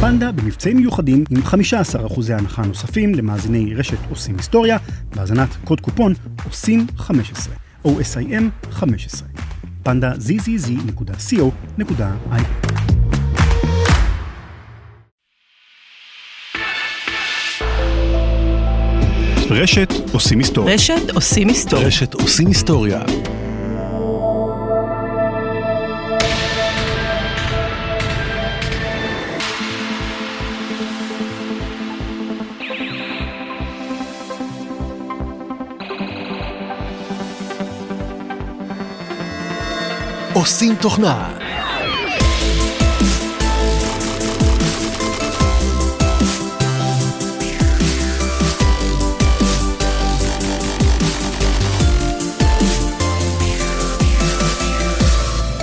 פנדה במבצעים מיוחדים עם 15% הנחה נוספים למאזיני רשת עושים היסטוריה, בהאזנת קוד קופון עושים 15, OSIM 15. פנדה zzz.co.il רשת עושים היסטוריה. רשת עושים היסטוריה. רשת עושים היסטוריה. עושים תוכנה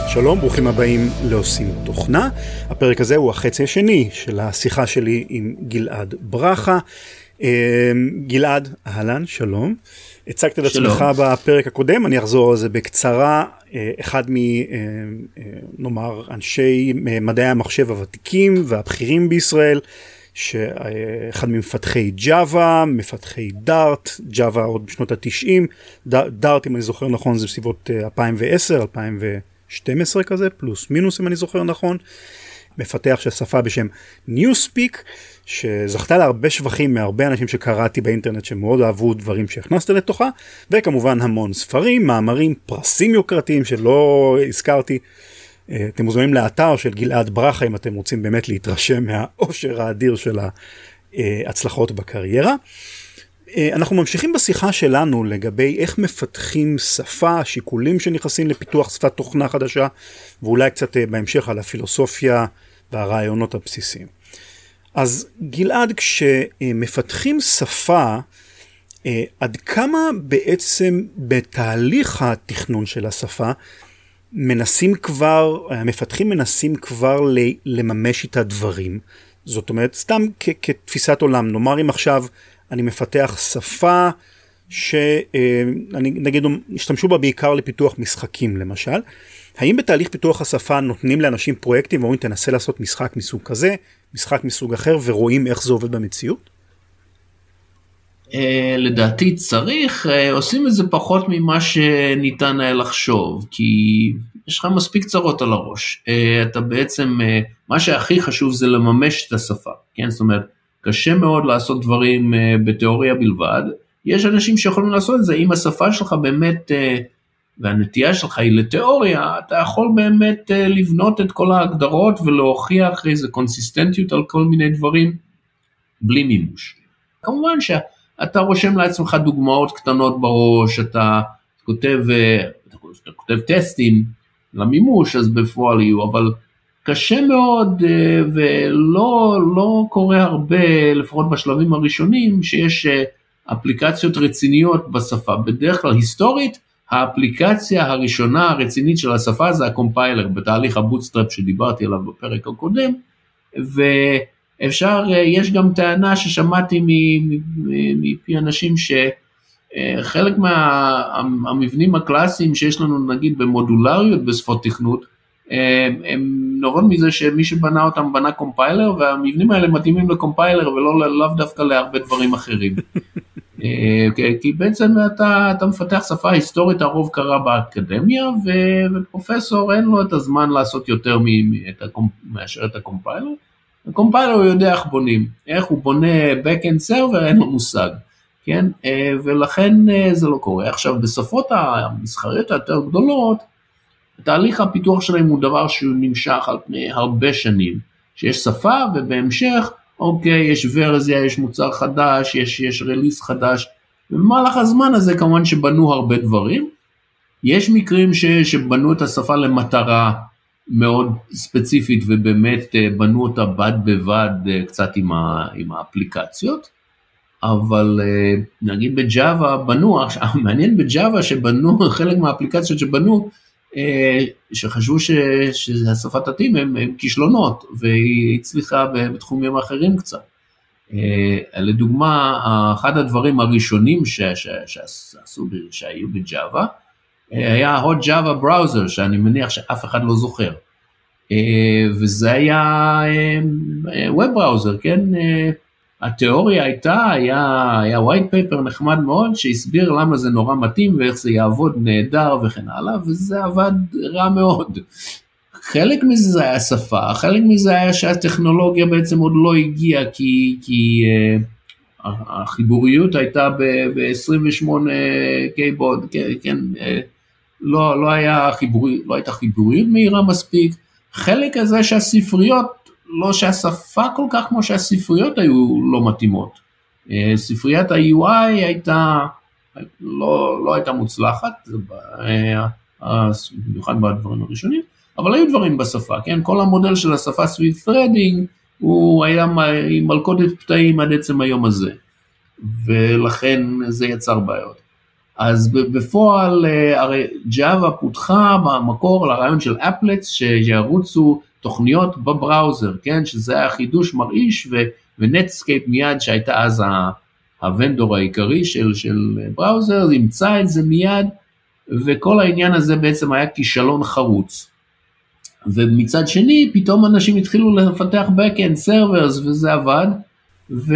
שלום, ברוכים הבאים לעושים תוכנה. הפרק הזה הוא החצי השני של השיחה שלי עם גלעד ברכה. אמ, גלעד, אהלן, שלום. הצגת את עצמך בפרק הקודם, אני אחזור על זה בקצרה. אה, אחד מ... אה, אה, נאמר, אנשי מדעי המחשב הוותיקים והבכירים בישראל. שאחד ממפתחי ג'אווה, מפתחי דארט, ג'אווה עוד בשנות התשעים, דארט אם אני זוכר נכון זה בסביבות 2010, 2010. 12 כזה, פלוס מינוס אם אני זוכר נכון. מפתח של שפה בשם Newspeak, שזכתה להרבה שבחים מהרבה אנשים שקראתי באינטרנט שמאוד אהבו דברים שהכנסת לתוכה, וכמובן המון ספרים, מאמרים, פרסים יוקרתיים שלא הזכרתי. אה, אתם מוזמנים לאתר של גלעד ברכה אם אתם רוצים באמת להתרשם מהאושר האדיר של ההצלחות בקריירה. אה, אנחנו ממשיכים בשיחה שלנו לגבי איך מפתחים שפה, שיקולים שנכנסים לפיתוח שפת תוכנה חדשה, ואולי קצת אה, בהמשך על הפילוסופיה והרעיונות הבסיסיים. אז גלעד, כשמפתחים שפה, אה, עד כמה בעצם בתהליך התכנון של השפה, מנסים כבר, המפתחים מנסים כבר לממש את הדברים. זאת אומרת, סתם כתפיסת עולם, נאמר אם עכשיו אני מפתח שפה שאני נגיד השתמשו בה בעיקר לפיתוח משחקים למשל. האם בתהליך פיתוח השפה נותנים לאנשים פרויקטים ואומרים תנסה לעשות משחק מסוג כזה, משחק מסוג אחר ורואים איך זה עובד במציאות? Uh, לדעתי צריך, uh, עושים את זה פחות ממה שניתן היה לחשוב, כי יש לך מספיק צרות על הראש. Uh, אתה בעצם, מה שהכי חשוב זה לממש את השפה, כן? זאת אומרת, קשה מאוד לעשות דברים אה, בתיאוריה בלבד. יש אנשים שיכולים לעשות את זה אם השפה שלך באמת אה, והנטייה שלך היא לתיאוריה, אתה יכול באמת אה, לבנות את כל ההגדרות ולהוכיח איזה קונסיסטנטיות על כל מיני דברים בלי מימוש. כמובן שאתה רושם לעצמך דוגמאות קטנות בראש, אתה כותב, אתה כותב טסטים למימוש אז בפועל יהיו, אבל קשה מאוד אה, ולא לא קורה הרבה, לפחות בשלבים הראשונים, שיש אה, אפליקציות רציניות בשפה. בדרך כלל היסטורית, האפליקציה הראשונה הרצינית של השפה זה הקומפיילר בתהליך ה-bootstrap שדיברתי עליו בפרק הקודם, ואפשר, אה, יש גם טענה ששמעתי מפי אנשים שחלק מהמבנים הקלאסיים שיש לנו נגיד במודולריות בשפות תכנות, הם, הם נובעים מזה שמי שבנה אותם בנה קומפיילר והמבנים האלה מתאימים לקומפיילר ולא לאו דווקא להרבה דברים אחרים. אה, כי בעצם אתה, אתה מפתח שפה היסטורית הרוב קרה באקדמיה ופרופסור אין לו את הזמן לעשות יותר מאשר את הקומפיילר. הקומפיילר הוא יודע איך בונים, איך הוא בונה backend server אין לו מושג, כן? אה, ולכן אה, זה לא קורה. עכשיו בשפות המסחריות היותר גדולות תהליך הפיתוח שלהם הוא דבר שהוא נמשך על פני הרבה שנים, שיש שפה ובהמשך, אוקיי, יש ורזיה, יש מוצר חדש, יש, יש רליס חדש, ובמהלך הזמן הזה כמובן שבנו הרבה דברים. יש מקרים ש, שבנו את השפה למטרה מאוד ספציפית ובאמת אה, בנו אותה בד בבד אה, קצת עם, ה, עם האפליקציות, אבל אה, נגיד בג'אווה בנו, מעניין בג'אווה שבנו, חלק מהאפליקציות שבנו שחשבו ש, שהשפה תתאים הם, הם כישלונות והיא הצליחה בתחומים אחרים קצת. אה, לדוגמה, אחד הדברים הראשונים ש, ש, שעשו, שהיו בג'אווה, אה, היה hot Java Browser שאני מניח שאף אחד לא זוכר. וזה היה ווב בראוזר, כן? התיאוריה הייתה, היה, היה white paper נחמד מאוד שהסביר למה זה נורא מתאים ואיך זה יעבוד נהדר וכן הלאה, וזה עבד רע מאוד. חלק מזה זה היה שפה, חלק מזה היה שהטכנולוגיה בעצם עוד לא הגיעה כי, כי uh, החיבוריות הייתה ב-28 קייבוד, כן, כן uh, לא, לא, היה חיבור, לא הייתה חיבוריות מהירה מספיק, חלק הזה שהספריות לא שהשפה כל כך כמו שהספריות היו לא מתאימות. אה, ספריית ה-UI הייתה, לא, לא הייתה מוצלחת, אה, במיוחד בדברים הראשונים, אבל היו דברים בשפה, כן? כל המודל של השפה סביב threading הוא היה עם מלכודת פתאים עד עצם היום הזה, ולכן זה יצר בעיות. אז בפועל אה, הרי Java פותחה במקור לרעיון של אפלטס שירוצו תוכניות בבראוזר, כן, שזה היה חידוש מרעיש ו-Netscape מיד שהייתה אז ה-vendor העיקרי של, של browser, אימצה את זה מיד וכל העניין הזה בעצם היה כישלון חרוץ. ומצד שני פתאום אנשים התחילו לפתח backend servers וזה עבד. ו...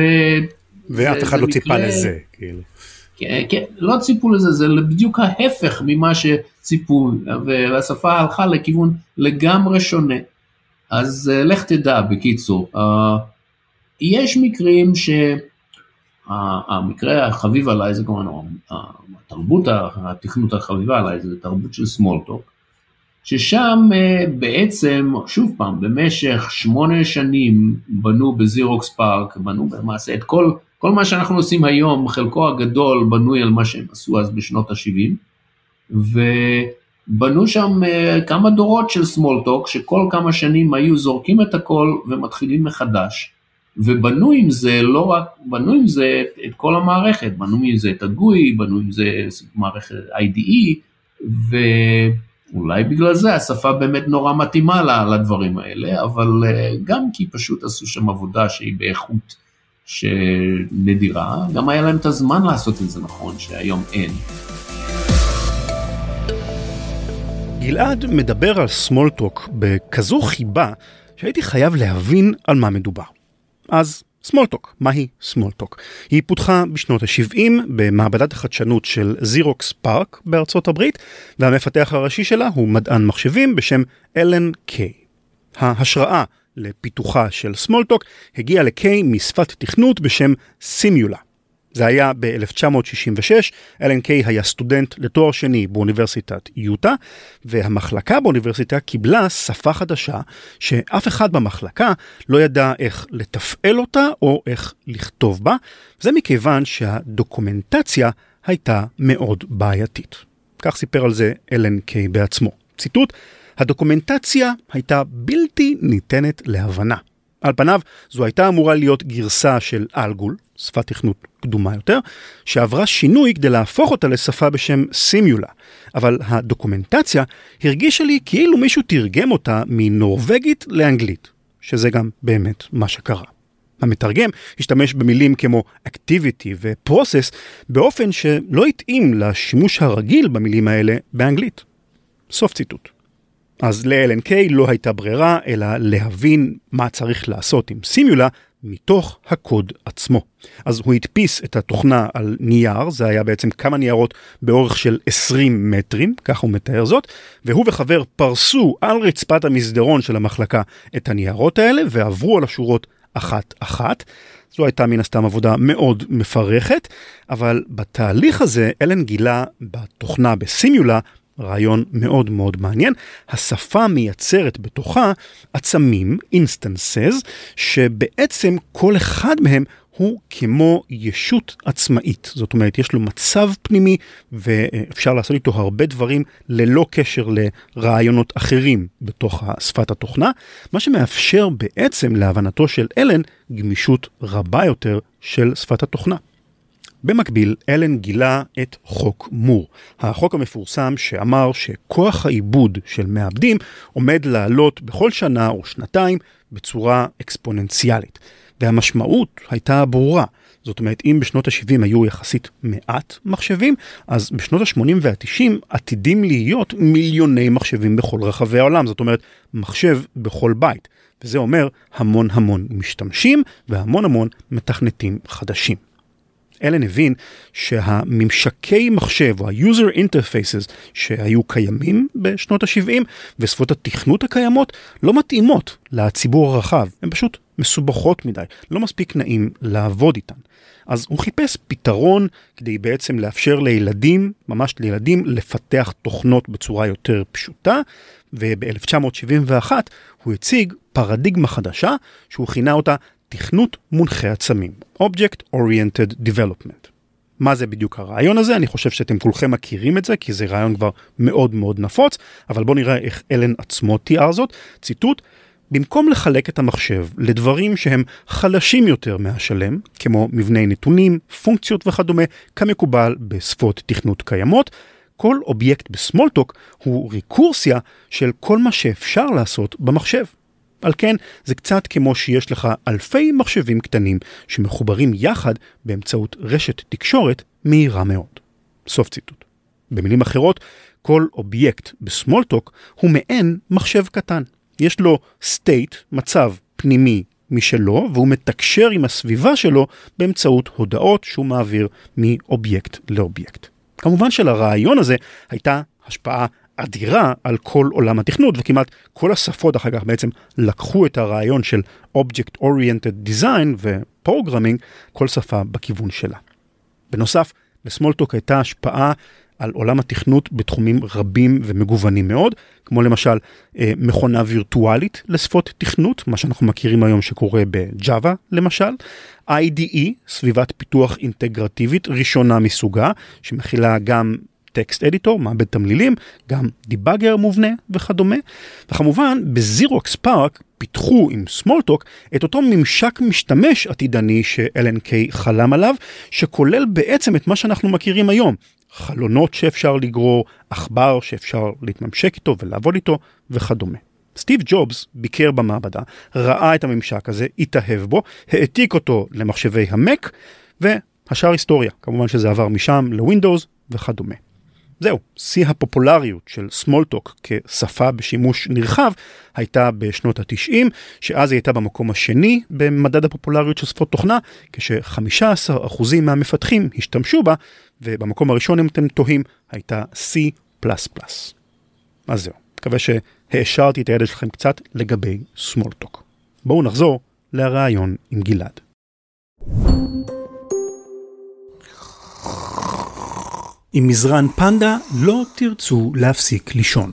ואף אחד לא ציפה לזה, כאילו. כן, כן, לא ציפו לזה, זה בדיוק ההפך ממה שציפו, והשפה הלכה לכיוון לגמרי שונה. אז uh, לך תדע, בקיצור. Uh, יש מקרים שהמקרה החביב עליי זה כמובן, התרבות, התכנות החביבה עליי זה תרבות של סמולטוק, ששם uh, בעצם, שוב פעם, במשך שמונה שנים בנו בזירוקס פארק, בנו למעשה את כל, כל מה שאנחנו עושים היום, חלקו הגדול בנוי על מה שהם עשו אז בשנות ה-70, בנו שם uh, כמה דורות של סמולטוק, שכל כמה שנים היו זורקים את הכל ומתחילים מחדש. ובנו עם זה לא רק, בנו עם זה את, כל המערכת, בנו עם זה את הגוי, בנו עם זה מערכת IDE, ואולי בגלל זה השפה באמת נורא מתאימה לדברים האלה, אבל uh, גם כי פשוט עשו שם עבודה שהיא באיכות שנדירה, גם היה להם את הזמן לעשות את זה נכון, שהיום אין. גלעד מדבר על סמולטוק בכזו חיבה שהייתי חייב להבין על מה מדובר. אז סמולטוק, מהי סמולטוק? היא פותחה בשנות ה-70 במעבדת החדשנות של Xerox PARC בארצות הברית, והמפתח הראשי שלה הוא מדען מחשבים בשם אלן קיי. ההשראה לפיתוחה של סמולטוק הגיעה לקיי משפת תכנות בשם סימיולה. זה היה ב-1966, אלן קיי היה סטודנט לתואר שני באוניברסיטת יוטה, והמחלקה באוניברסיטה קיבלה שפה חדשה שאף אחד במחלקה לא ידע איך לתפעל אותה או איך לכתוב בה, זה מכיוון שהדוקומנטציה הייתה מאוד בעייתית. כך סיפר על זה אלן קיי בעצמו. ציטוט: הדוקומנטציה הייתה בלתי ניתנת להבנה. על פניו זו הייתה אמורה להיות גרסה של אלגול, שפת תכנות קדומה יותר, שעברה שינוי כדי להפוך אותה לשפה בשם סימיולה, אבל הדוקומנטציה הרגישה לי כאילו מישהו תרגם אותה מנורבגית לאנגלית, שזה גם באמת מה שקרה. המתרגם השתמש במילים כמו activity ו-process באופן שלא התאים לשימוש הרגיל במילים האלה באנגלית. סוף ציטוט. אז ל-LNK לא הייתה ברירה אלא להבין מה צריך לעשות עם סימיולה מתוך הקוד עצמו. אז הוא הדפיס את התוכנה על נייר, זה היה בעצם כמה ניירות באורך של 20 מטרים, כך הוא מתאר זאת, והוא וחבר פרסו על רצפת המסדרון של המחלקה את הניירות האלה ועברו על השורות אחת-אחת. זו הייתה מן הסתם עבודה מאוד מפרכת, אבל בתהליך הזה אלן גילה בתוכנה בסימיולה רעיון מאוד מאוד מעניין. השפה מייצרת בתוכה עצמים, instances, שבעצם כל אחד מהם הוא כמו ישות עצמאית. זאת אומרת, יש לו מצב פנימי ואפשר לעשות איתו הרבה דברים ללא קשר לרעיונות אחרים בתוך שפת התוכנה, מה שמאפשר בעצם להבנתו של אלן גמישות רבה יותר של שפת התוכנה. במקביל, אלן גילה את חוק מור, החוק המפורסם שאמר שכוח העיבוד של מעבדים עומד לעלות בכל שנה או שנתיים בצורה אקספוננציאלית. והמשמעות הייתה ברורה, זאת אומרת, אם בשנות ה-70 היו יחסית מעט מחשבים, אז בשנות ה-80 וה-90 עתידים להיות מיליוני מחשבים בכל רחבי העולם, זאת אומרת, מחשב בכל בית. וזה אומר המון המון משתמשים והמון המון מתכנתים חדשים. אלן הבין שהממשקי מחשב או ה-user interfaces שהיו קיימים בשנות ה-70 ושפות התכנות הקיימות לא מתאימות לציבור הרחב, הן פשוט מסובכות מדי, לא מספיק נעים לעבוד איתן. אז הוא חיפש פתרון כדי בעצם לאפשר לילדים, ממש לילדים, לפתח תוכנות בצורה יותר פשוטה, וב-1971 הוא הציג פרדיגמה חדשה שהוא כינה אותה תכנות מונחה עצמים, Object Oriented Development. מה זה בדיוק הרעיון הזה? אני חושב שאתם כולכם מכירים את זה, כי זה רעיון כבר מאוד מאוד נפוץ, אבל בואו נראה איך אלן עצמו תיאר זאת. ציטוט, במקום לחלק את המחשב לדברים שהם חלשים יותר מהשלם, כמו מבני נתונים, פונקציות וכדומה, כמקובל בשפות תכנות קיימות, כל אובייקט בסמולטוק הוא ריקורסיה של כל מה שאפשר לעשות במחשב. על כן, זה קצת כמו שיש לך אלפי מחשבים קטנים שמחוברים יחד באמצעות רשת תקשורת מהירה מאוד. סוף ציטוט. במילים אחרות, כל אובייקט בסמולטוק הוא מעין מחשב קטן. יש לו state, מצב פנימי משלו, והוא מתקשר עם הסביבה שלו באמצעות הודעות שהוא מעביר מאובייקט לאובייקט. כמובן שלרעיון הזה הייתה השפעה אדירה על כל עולם התכנות וכמעט כל השפות אחר כך בעצם לקחו את הרעיון של Object Oriented Design ו-Programming, כל שפה בכיוון שלה. בנוסף, לסמולטוק הייתה השפעה על עולם התכנות בתחומים רבים ומגוונים מאוד, כמו למשל אה, מכונה וירטואלית לשפות תכנות, מה שאנחנו מכירים היום שקורה בג'אווה למשל, IDE, סביבת פיתוח אינטגרטיבית ראשונה מסוגה, שמכילה גם טקסט אדיטור, מעבד תמלילים, גם דיבאגר מובנה וכדומה. וכמובן, בזירוקס פארק פיתחו עם סמולטוק את אותו ממשק משתמש עתידני ש-LNK חלם עליו, שכולל בעצם את מה שאנחנו מכירים היום. חלונות שאפשר לגרור, עכבר שאפשר להתממשק איתו ולעבוד איתו וכדומה. סטיב ג'ובס ביקר במעבדה, ראה את הממשק הזה, התאהב בו, העתיק אותו למחשבי המק, והשאר היסטוריה. כמובן שזה עבר משם לווינדוס וכדומה. זהו, שיא הפופולריות של סמולטוק כשפה בשימוש נרחב הייתה בשנות ה-90, שאז היא הייתה במקום השני במדד הפופולריות של שפות תוכנה, כש-15% מהמפתחים השתמשו בה, ובמקום הראשון, אם אתם תוהים, הייתה C++. אז זהו, מקווה שהעשרתי את הידע שלכם קצת לגבי סמולטוק. בואו נחזור לרעיון עם גלעד. עם מזרן פנדה לא תרצו להפסיק לישון.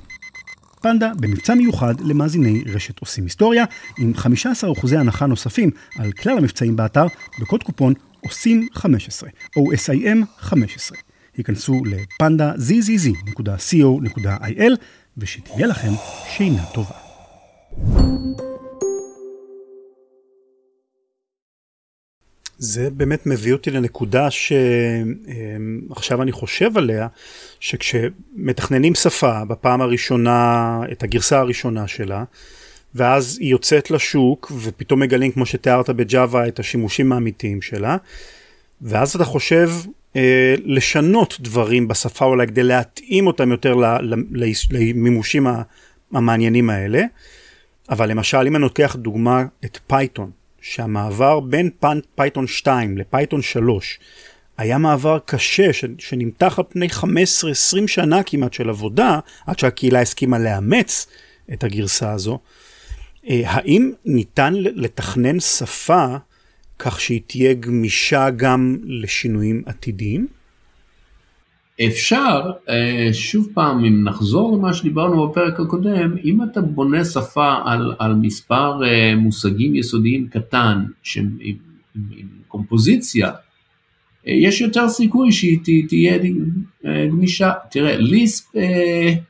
פנדה במבצע מיוחד למאזיני רשת עושים היסטוריה, עם 15% הנחה נוספים על כלל המבצעים באתר, בקוד קופון עושים 15, OSIM 15. היכנסו לפנדה zzz.co.il ושתהיה לכם שינה טובה. זה באמת מביא אותי לנקודה שעכשיו אני חושב עליה, שכשמתכננים שפה בפעם הראשונה, את הגרסה הראשונה שלה, ואז היא יוצאת לשוק ופתאום מגלים כמו שתיארת בג'אווה את השימושים האמיתיים שלה, ואז אתה חושב אה, לשנות דברים בשפה אולי כדי להתאים אותם יותר למימושים המעניינים האלה, אבל למשל אם אני לוקח דוגמה את פייתון. שהמעבר בין פייתון 2 לפייתון 3 היה מעבר קשה שנמתח על פני 15-20 שנה כמעט של עבודה עד שהקהילה הסכימה לאמץ את הגרסה הזו. אה, האם ניתן לתכנן שפה כך שהיא תהיה גמישה גם לשינויים עתידיים? אפשר, אה, שוב פעם, אם נחזור למה שדיברנו בפרק הקודם, אם אתה בונה שפה על, על מספר אה, מושגים יסודיים קטן, עם, עם, עם קומפוזיציה, אה, יש יותר סיכוי שהיא תהיה גמישה. תראה, ליספ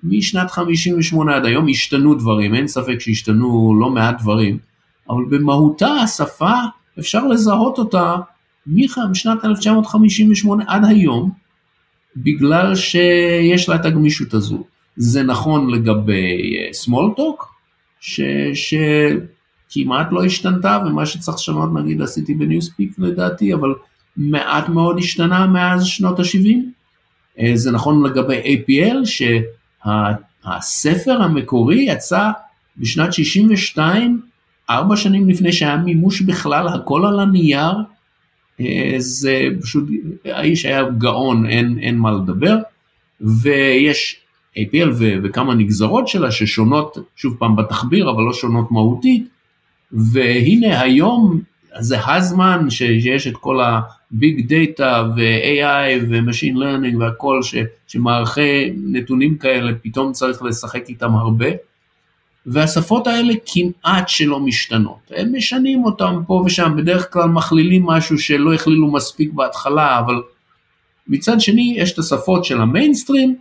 משנת 58 עד היום השתנו דברים, אין ספק שהשתנו לא מעט דברים, אבל במהותה השפה, אפשר לזהות אותה משנת 1958 עד היום, בגלל שיש לה את הגמישות הזו. זה נכון לגבי סמולטוק, אה, שכמעט לא השתנתה, ומה שצריך לשנות נגיד עשיתי בניוספיק לדעתי, אבל מעט מאוד השתנה מאז שנות ה-70. זה נכון לגבי APL, שהספר המקורי יצא בשנת 62, ארבע שנים לפני שהיה מימוש בכלל, הכל על הנייר, זה פשוט, האיש היה גאון, אין, אין מה לדבר, ויש APL ו- וכמה נגזרות שלה ששונות, שוב פעם בתחביר, אבל לא שונות מהותית, והנה היום זה הזמן שיש את כל הביג דאטה ו-AI ו-Machine Learning והכל, ש- שמערכי נתונים כאלה פתאום צריך לשחק איתם הרבה. והשפות האלה כמעט שלא משתנות, הם משנים אותם פה ושם, בדרך כלל מכלילים משהו שלא הכלילו מספיק בהתחלה, אבל מצד שני יש את השפות של המיינסטרים,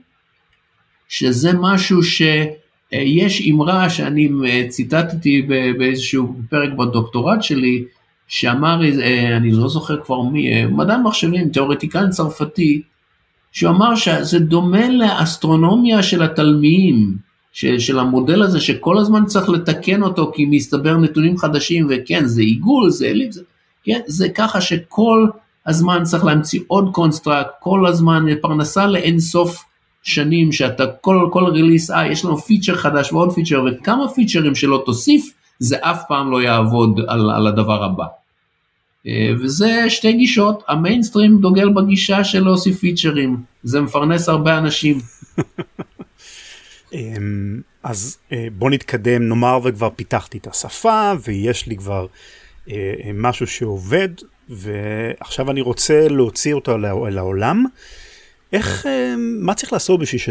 שזה משהו שיש אמרה שאני ציטטתי באיזשהו פרק בדוקטורט שלי, שאמר, אני לא זוכר כבר מי, מדען מחשבים, תיאורטיקן צרפתי, שהוא אמר שזה דומה לאסטרונומיה של התלמיים, של, של המודל הזה שכל הזמן צריך לתקן אותו כי מסתבר נתונים חדשים וכן זה עיגול זה אליפס, כן, זה ככה שכל הזמן צריך להמציא עוד construct, כל הזמן פרנסה לאין סוף שנים שאתה כל, כל release, אה יש לנו פיצ'ר חדש ועוד פיצ'ר וכמה פיצ'רים שלא תוסיף זה אף פעם לא יעבוד על, על הדבר הבא. וזה שתי גישות, המיינסטרים דוגל בגישה של להוסיף פיצ'רים, זה מפרנס הרבה אנשים. אז בוא נתקדם, נאמר וכבר פיתחתי את השפה ויש לי כבר משהו שעובד ועכשיו אני רוצה להוציא אותו לעולם. איך, מה צריך לעשות בשביל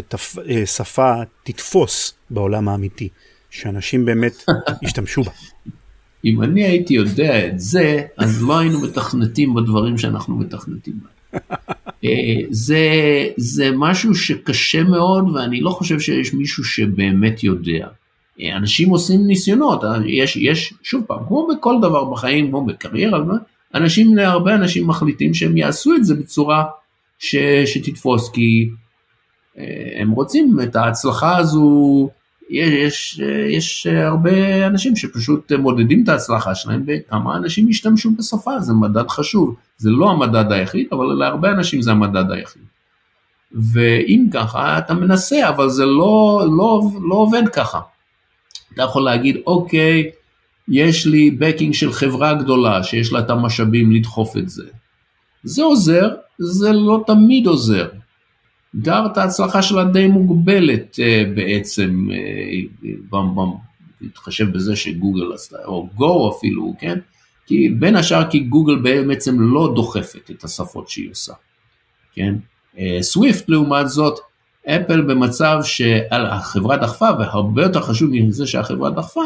ששפה תתפוס בעולם האמיתי, שאנשים באמת ישתמשו בה? אם אני הייתי יודע את זה, אז לא היינו מתכנתים בדברים שאנחנו מתכנתים בהם. זה, זה משהו שקשה מאוד ואני לא חושב שיש מישהו שבאמת יודע. אנשים עושים ניסיונות, יש, יש, שוב פעם, כמו בכל דבר בחיים, כמו בקריירה, אנשים, הרבה אנשים מחליטים שהם יעשו את זה בצורה ש, שתתפוס, כי הם רוצים את ההצלחה הזו, יש, יש הרבה אנשים שפשוט מודדים את ההצלחה שלהם וכמה אנשים ישתמשו בשפה, זה מדד חשוב, זה לא המדד היחיד, אבל להרבה אנשים זה המדד היחיד. ואם ככה, אתה מנסה, אבל זה לא, לא, לא עובד ככה. אתה יכול להגיד, אוקיי, יש לי בקינג של חברה גדולה שיש לה את המשאבים לדחוף את זה. זה עוזר, זה לא תמיד עוזר. דרת ההצלחה שלה די מוגבלת uh, בעצם, להתחשב uh, בזה שגוגל עשתה, או גו אפילו, כן? כי בין השאר כי גוגל בעצם לא דוחפת את השפות שהיא עושה, כן? סוויפט לעומת זאת, אפל במצב שהחברה דחפה, והרבה יותר חשוב מזה שהחברה דחפה,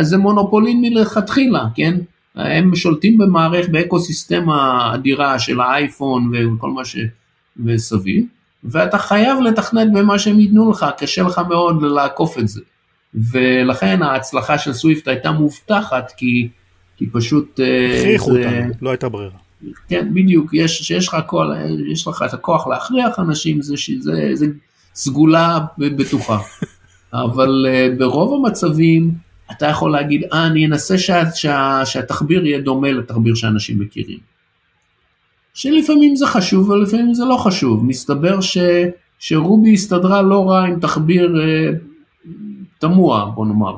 זה מונופולין מלכתחילה, כן? הם שולטים במערכת, באקו סיסטמה אדירה של האייפון וכל מה שמסביב. ואתה חייב לתכנת במה שהם ייתנו לך, קשה לך מאוד לעקוף את זה. ולכן ההצלחה של סוויפט הייתה מובטחת, כי, כי פשוט... הכריחו זה... אותנו, לא הייתה ברירה. כן, בדיוק, יש, שיש לך, כל, יש לך את הכוח להכריח אנשים, זה, זה, זה סגולה בטוחה. אבל ברוב המצבים, אתה יכול להגיד, אה, אני אנסה שה, שה, שהתחביר יהיה דומה לתחביר שאנשים מכירים. שלפעמים זה חשוב ולפעמים זה לא חשוב. מסתבר ש, שרובי הסתדרה לא רע עם תחביר אה, תמוה, בוא נאמר.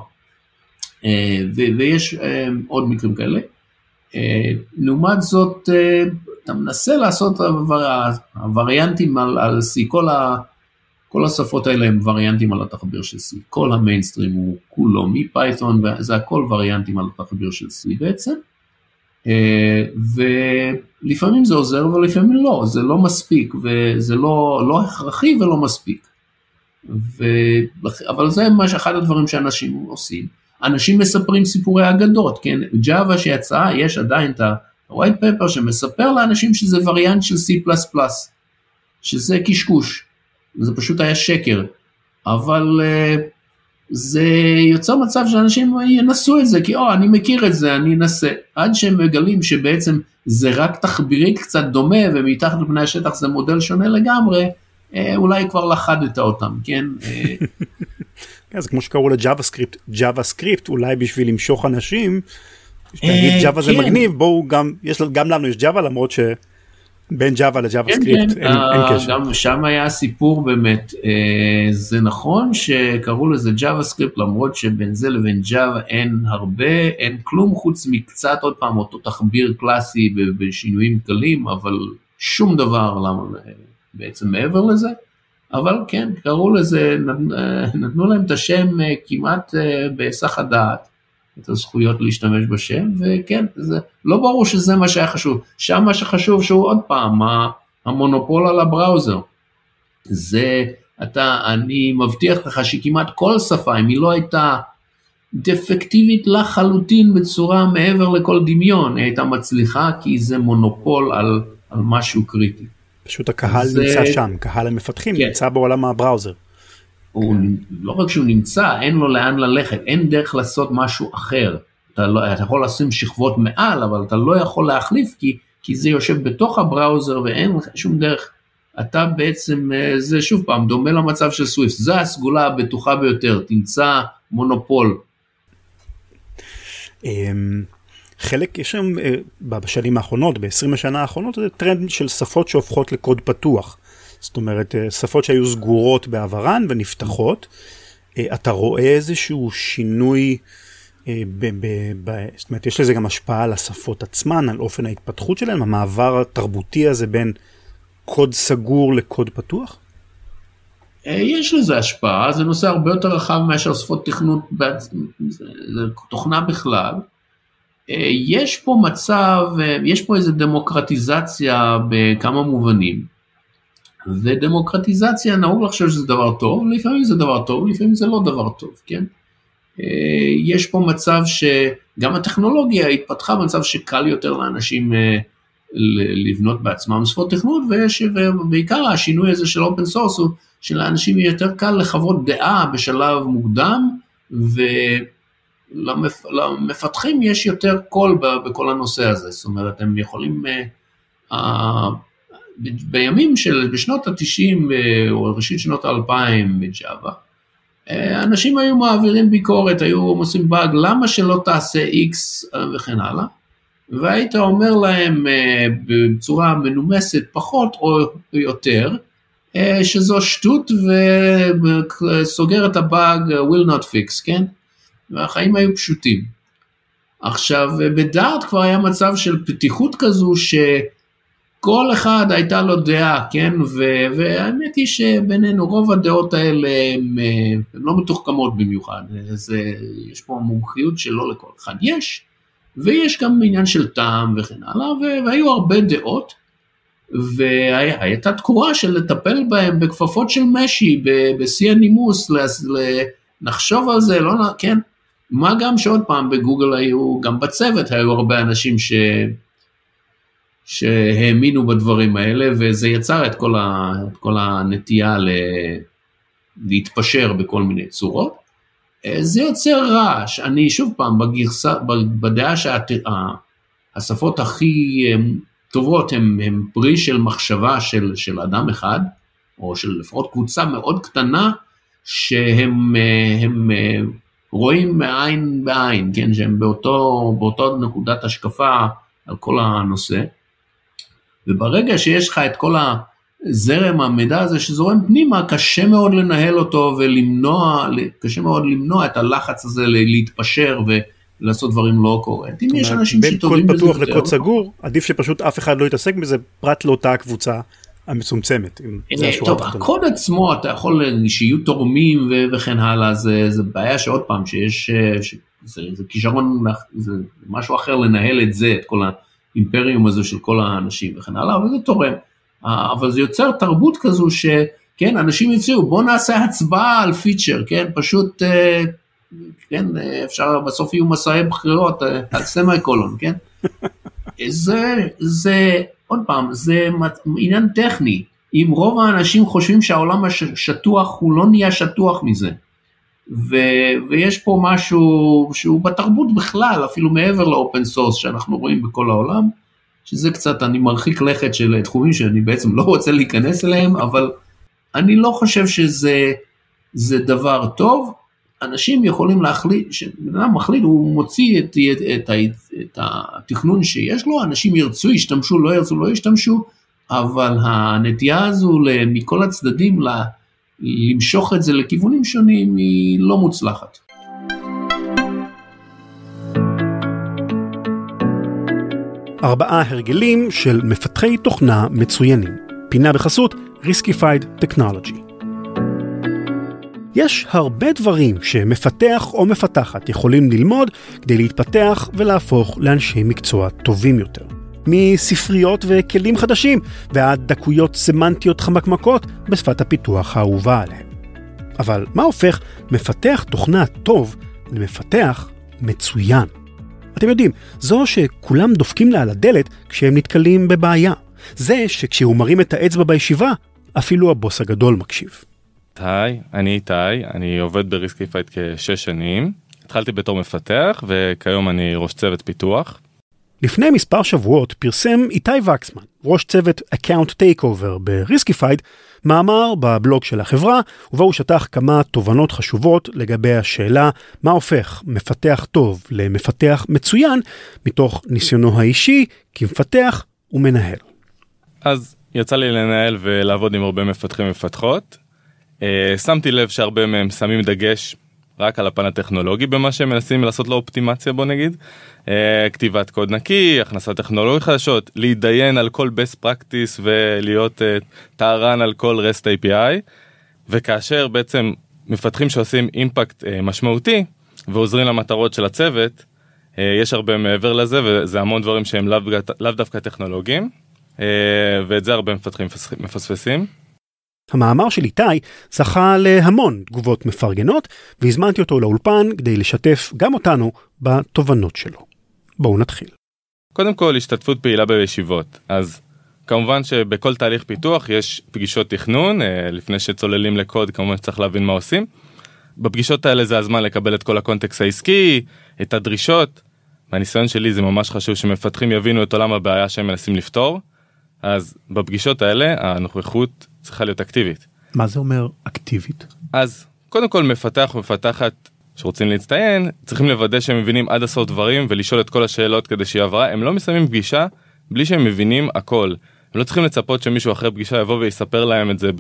אה, ו, ויש אה, עוד מקרים כאלה. אה, לעומת זאת, אה, אתה מנסה לעשות הווריאנטים על, על C, כל, ה, כל השפות האלה הם וריאנטים על התחביר של C, כל המיינסטרים הוא כולו מפייתון, זה הכל וריאנטים על התחביר של C בעצם. ולפעמים זה עוזר ולפעמים לא, זה לא מספיק וזה לא, לא הכרחי ולא מספיק. ו... אבל זה מה שאחד הדברים שאנשים עושים. אנשים מספרים סיפורי אגדות, כן? ג'אווה שיצאה, יש עדיין את ה-white paper שמספר לאנשים שזה וריאנט של C++, שזה קשקוש, זה פשוט היה שקר. אבל uh, זה יוצר מצב שאנשים ינסו את זה, כי או, אני מכיר את זה, אני אנסה. עד שהם מגלים שבעצם זה רק תחבירית קצת דומה, ומתחת לפני השטח זה מודל שונה לגמרי, אולי כבר לכדת אותם, כן? כן, זה כמו שקראו ל JavaScript, JavaScript, אולי בשביל למשוך אנשים, תגיד Java זה מגניב, בואו גם, יש, גם לנו יש Java למרות ש... בין Java ל JavaScript כן, אין, אין אה, קשר. גם שם היה סיפור באמת, אה, זה נכון שקראו לזה JavaScript למרות שבין זה לבין Java אין הרבה, אין כלום חוץ מקצת עוד פעם אותו תחביר קלאסי בשינויים קלים, אבל שום דבר למה, בעצם מעבר לזה, אבל כן, קראו לזה, נת- אה, נתנו להם את השם אה, כמעט אה, בהיסח הדעת. את הזכויות להשתמש בשם, וכן, זה לא ברור שזה מה שהיה חשוב. שם מה שחשוב שהוא עוד פעם, המונופול על הבראוזר. זה, אתה, אני מבטיח לך שכמעט כל שפה, אם היא לא הייתה דפקטיבית לחלוטין בצורה מעבר לכל דמיון, היא הייתה מצליחה כי זה מונופול על, על משהו קריטי. פשוט הקהל זה- נמצא שם, קהל המפתחים כן. נמצא בעולם הבראוזר. הוא לא רק שהוא נמצא, אין לו לאן ללכת, אין דרך לעשות משהו אחר. אתה, לא, אתה יכול לשים שכבות מעל, אבל אתה לא יכול להחליף כי, כי זה יושב בתוך הבראוזר ואין לך שום דרך. אתה בעצם, אה, זה שוב פעם, דומה למצב של סוויפט, זו הסגולה הבטוחה ביותר, תמצא מונופול. אמ, חלק יש היום אה, בשנים האחרונות, ב-20 השנה האחרונות, זה טרנד של שפות שהופכות לקוד פתוח. זאת אומרת, אה, שפות שהיו סגורות בעברן ונפתחות. אה, אתה רואה איזשהו שינוי, אה, ב- ב- ב- זאת אומרת, יש לזה גם השפעה על השפות עצמן, על אופן ההתפתחות שלהן, המעבר התרבותי הזה בין קוד סגור לקוד פתוח? יש לזה השפעה, זה נושא הרבה יותר רחב מאשר שפות תכנות, תוכנה בכלל. יש פה מצב, יש פה איזו דמוקרטיזציה בכמה מובנים. ודמוקרטיזציה נהוג לחשוב שזה דבר טוב, לפעמים זה דבר טוב, לפעמים זה לא דבר טוב, כן? אה, יש פה מצב שגם הטכנולוגיה התפתחה במצב שקל יותר לאנשים אה, לבנות בעצמם שפות תכנות, ובעיקר השינוי הזה של open source הוא שלאנשים יהיה יותר קל לחוות דעה בשלב מוקדם, ולמפתחים יש יותר קול בכל הנושא הזה, זאת אומרת הם יכולים, אה, בימים של, בשנות ה-90 או ראשית שנות ה-2000 בג'אווה, אה, אנשים היו מעבירים ביקורת, היו עושים באג, למה שלא תעשה X אה, וכן הלאה, והיית אומר להם אה, בצורה מנומסת פחות או יותר, אה, שזו שטות וסוגר את הבאג will not fix, כן? והחיים היו פשוטים. עכשיו, בדארט כבר היה מצב של פתיחות כזו שכל אחד הייתה לו דעה, כן? ו- והאמת היא שבינינו רוב הדעות האלה הן לא מתוחכמות במיוחד. זה, יש פה מומחיות שלא לכל אחד יש, ויש גם עניין של טעם וכן הלאה, ו- והיו הרבה דעות. והייתה תקורה של לטפל בהם בכפפות של משי, בשיא הנימוס, לחשוב על זה, לא, כן, מה גם שעוד פעם בגוגל היו, גם בצוות היו הרבה אנשים ש... שהאמינו בדברים האלה, וזה יצר את כל, ה... את כל הנטייה ל... להתפשר בכל מיני צורות. אה, זה יוצר רעש, אני שוב פעם, בגרסה, בדעה שהשפות הכי אה, טובות הן פרי של מחשבה של, של אדם אחד, או של לפחות קבוצה מאוד קטנה, שהם הם, רואים מעין בעין, כן, שהם באותו, באותו נקודת השקפה על כל הנושא. וברגע שיש לך את כל הזרם המידע הזה שזורם פנימה, קשה מאוד לנהל אותו ולמנוע, קשה מאוד למנוע את הלחץ הזה להתפשר ולעשות דברים לא קוהרנטיים. יש אנשים שטובים בזה יותר. בין קוד פתוח לקוד סגור, עדיף שפשוט אף אחד לא יתעסק בזה פרט לאותה הקבוצה המצומצמת. טוב, הקוד עצמו, אתה יכול שיהיו תורמים וכן הלאה, זה, זה בעיה שעוד פעם, שיש, ש, זה, זה כישרון, זה משהו אחר לנהל את זה, את כל האימפריום הזה של כל האנשים וכן הלאה, אבל זה תורם. אבל זה יוצר תרבות כזו שכן, אנשים יציעו, בוא נעשה הצבעה על פיצ'ר, כן, פשוט, כן, אפשר, בסוף יהיו מסעי בחירות על semicolon, כן? זה, זה, עוד פעם, זה עניין טכני. אם רוב האנשים חושבים שהעולם השטוח, הוא לא נהיה שטוח מזה. ו, ויש פה משהו שהוא בתרבות בכלל, אפילו מעבר ל open source שאנחנו רואים בכל העולם, שזה קצת, אני מרחיק לכת של תחומים שאני בעצם לא רוצה להיכנס אליהם, אבל אני לא חושב שזה דבר טוב. אנשים יכולים להחליט, כשבן אדם מחליט, הוא מוציא את, את, את, את התכנון שיש לו, אנשים ירצו, ישתמשו, לא ירצו, לא ישתמשו, אבל הנטייה הזו מכל הצדדים למשוך את זה לכיוונים שונים היא לא מוצלחת. ארבעה הרגלים של מפתחי תוכנה מצוינים. פינה בחסות Riskified Technology. יש הרבה דברים שמפתח או מפתחת יכולים ללמוד כדי להתפתח ולהפוך לאנשי מקצוע טובים יותר. מספריות וכלים חדשים ועד דקויות סמנטיות חמקמקות בשפת הפיתוח האהובה עליהם. אבל מה הופך מפתח תוכנה טוב למפתח מצוין? אתם יודעים, זו שכולם דופקים לה על הדלת כשהם נתקלים בבעיה. זה שכשהוא מרים את האצבע בישיבה, אפילו הבוס הגדול מקשיב. היי, אני איתי, אני עובד ב Riskified כשש שנים. התחלתי בתור מפתח וכיום אני ראש צוות פיתוח. לפני מספר שבועות פרסם איתי וקסמן, ראש צוות takeover ב Riskified, מאמר בבלוג של החברה, ובו הוא שטח כמה תובנות חשובות לגבי השאלה מה הופך מפתח טוב למפתח מצוין, מתוך ניסיונו האישי כמפתח ומנהל. אז יצא לי לנהל ולעבוד עם הרבה מפתחים ומפתחות. אה, שמתי לב שהרבה מהם שמים דגש רק על הפן הטכנולוגי במה שהם מנסים לעשות לו אופטימציה בוא נגיד. אה, כתיבת קוד נקי, הכנסת טכנולוגיות חדשות, להתדיין על כל best practice ולהיות אה, טהרן על כל REST API. וכאשר בעצם מפתחים שעושים אימפקט משמעותי ועוזרים למטרות של הצוות, יש הרבה מעבר לזה וזה המון דברים שהם לאו לא דווקא טכנולוגיים. ואת זה הרבה מפתחים מפספסים. המאמר של איתי זכה להמון תגובות מפרגנות, והזמנתי אותו לאולפן כדי לשתף גם אותנו בתובנות שלו. בואו נתחיל. קודם כל השתתפות פעילה בישיבות, אז כמובן שבכל תהליך פיתוח יש פגישות תכנון, אה, לפני שצוללים לקוד כמובן שצריך להבין מה עושים. בפגישות האלה זה הזמן לקבל את כל הקונטקסט העסקי, את הדרישות. מהניסיון שלי זה ממש חשוב שמפתחים יבינו את עולם הבעיה שהם מנסים לפתור. אז בפגישות האלה הנוכחות צריכה להיות אקטיבית. מה זה אומר אקטיבית? אז קודם כל מפתח ומפתחת שרוצים להצטיין צריכים לוודא שהם מבינים עד הסוף דברים ולשאול את כל השאלות כדי שיהיה הבהרה הם לא מסיימים פגישה בלי שהם מבינים הכל. הם לא צריכים לצפות שמישהו אחרי פגישה יבוא ויספר להם את זה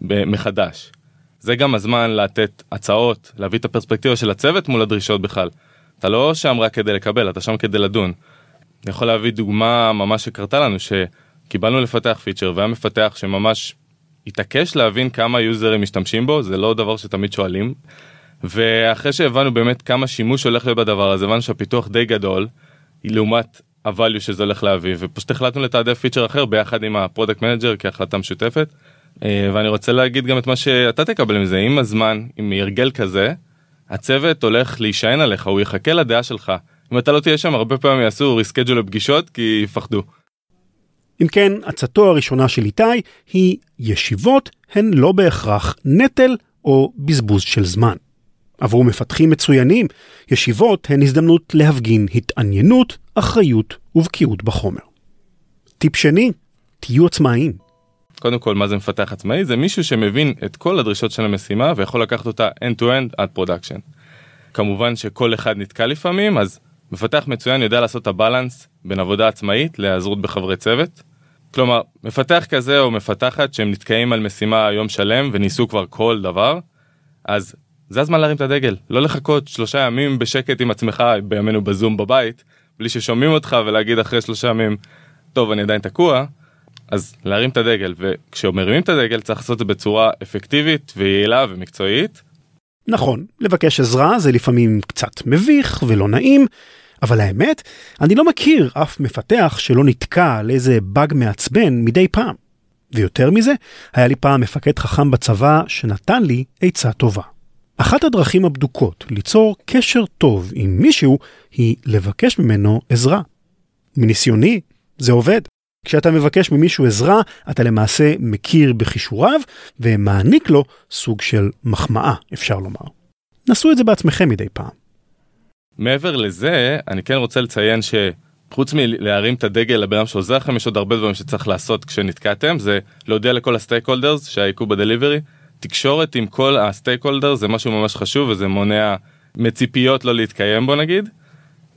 מחדש. זה גם הזמן לתת הצעות להביא את הפרספקטיבה של הצוות מול הדרישות בכלל. אתה לא שם רק כדי לקבל אתה שם כדי לדון. אני יכול להביא דוגמה ממש שקרתה לנו שקיבלנו לפתח פיצ'ר והיה מפתח שממש התעקש להבין כמה יוזרים משתמשים בו זה לא דבר שתמיד שואלים. ואחרי שהבנו באמת כמה שימוש הולך להיות בדבר הזה הבנו שהפיתוח די גדול לעומת ה value שזה הולך להביא ופשוט החלטנו לתעדף פיצ'ר אחר ביחד עם ה product manager כהחלטה משותפת. אה, ואני רוצה להגיד גם את מה שאתה תקבל מזה עם הזמן עם הרגל כזה הצוות הולך להישען עליך הוא יחכה לדעה שלך אם אתה לא תהיה שם הרבה פעמים יעשו ריסקייג'ול לפגישות כי יפחדו. אם כן, עצתו הראשונה של איתי היא ישיבות הן לא בהכרח נטל או בזבוז של זמן. עבור מפתחים מצוינים, ישיבות הן הזדמנות להפגין התעניינות, אחריות ובקיאות בחומר. טיפ שני, תהיו עצמאיים. קודם כל, מה זה מפתח עצמאי? זה מישהו שמבין את כל הדרישות של המשימה ויכול לקחת אותה end-to-end עד production. כמובן שכל אחד נתקע לפעמים, אז מפתח מצוין יודע לעשות את ה balance בין עבודה עצמאית להיעזרות בחברי צוות. כלומר, מפתח כזה או מפתחת שהם נתקעים על משימה יום שלם וניסו כבר כל דבר, אז זה הזמן להרים את הדגל, לא לחכות שלושה ימים בשקט עם עצמך בימינו בזום בבית, בלי ששומעים אותך ולהגיד אחרי שלושה ימים, טוב אני עדיין תקוע, אז להרים את הדגל, וכשמרימים את הדגל צריך לעשות את זה בצורה אפקטיבית ויעילה ומקצועית. נכון, לבקש עזרה זה לפעמים קצת מביך ולא נעים, אבל האמת, אני לא מכיר אף מפתח שלא נתקע על איזה באג מעצבן מדי פעם. ויותר מזה, היה לי פעם מפקד חכם בצבא שנתן לי עצה טובה. אחת הדרכים הבדוקות ליצור קשר טוב עם מישהו היא לבקש ממנו עזרה. מניסיוני, זה עובד. כשאתה מבקש ממישהו עזרה, אתה למעשה מכיר בכישוריו ומעניק לו סוג של מחמאה, אפשר לומר. נסו את זה בעצמכם מדי פעם. מעבר לזה, אני כן רוצה לציין שחוץ מלהרים את הדגל לבן אדם שעוזר לכם, יש עוד הרבה דברים שצריך לעשות כשנתקעתם, זה להודיע לכל ה stakeholders שיש עיכוב ב delivery. תקשורת עם כל ה stakeholders זה משהו ממש חשוב וזה מונע מציפיות לא להתקיים בוא נגיד.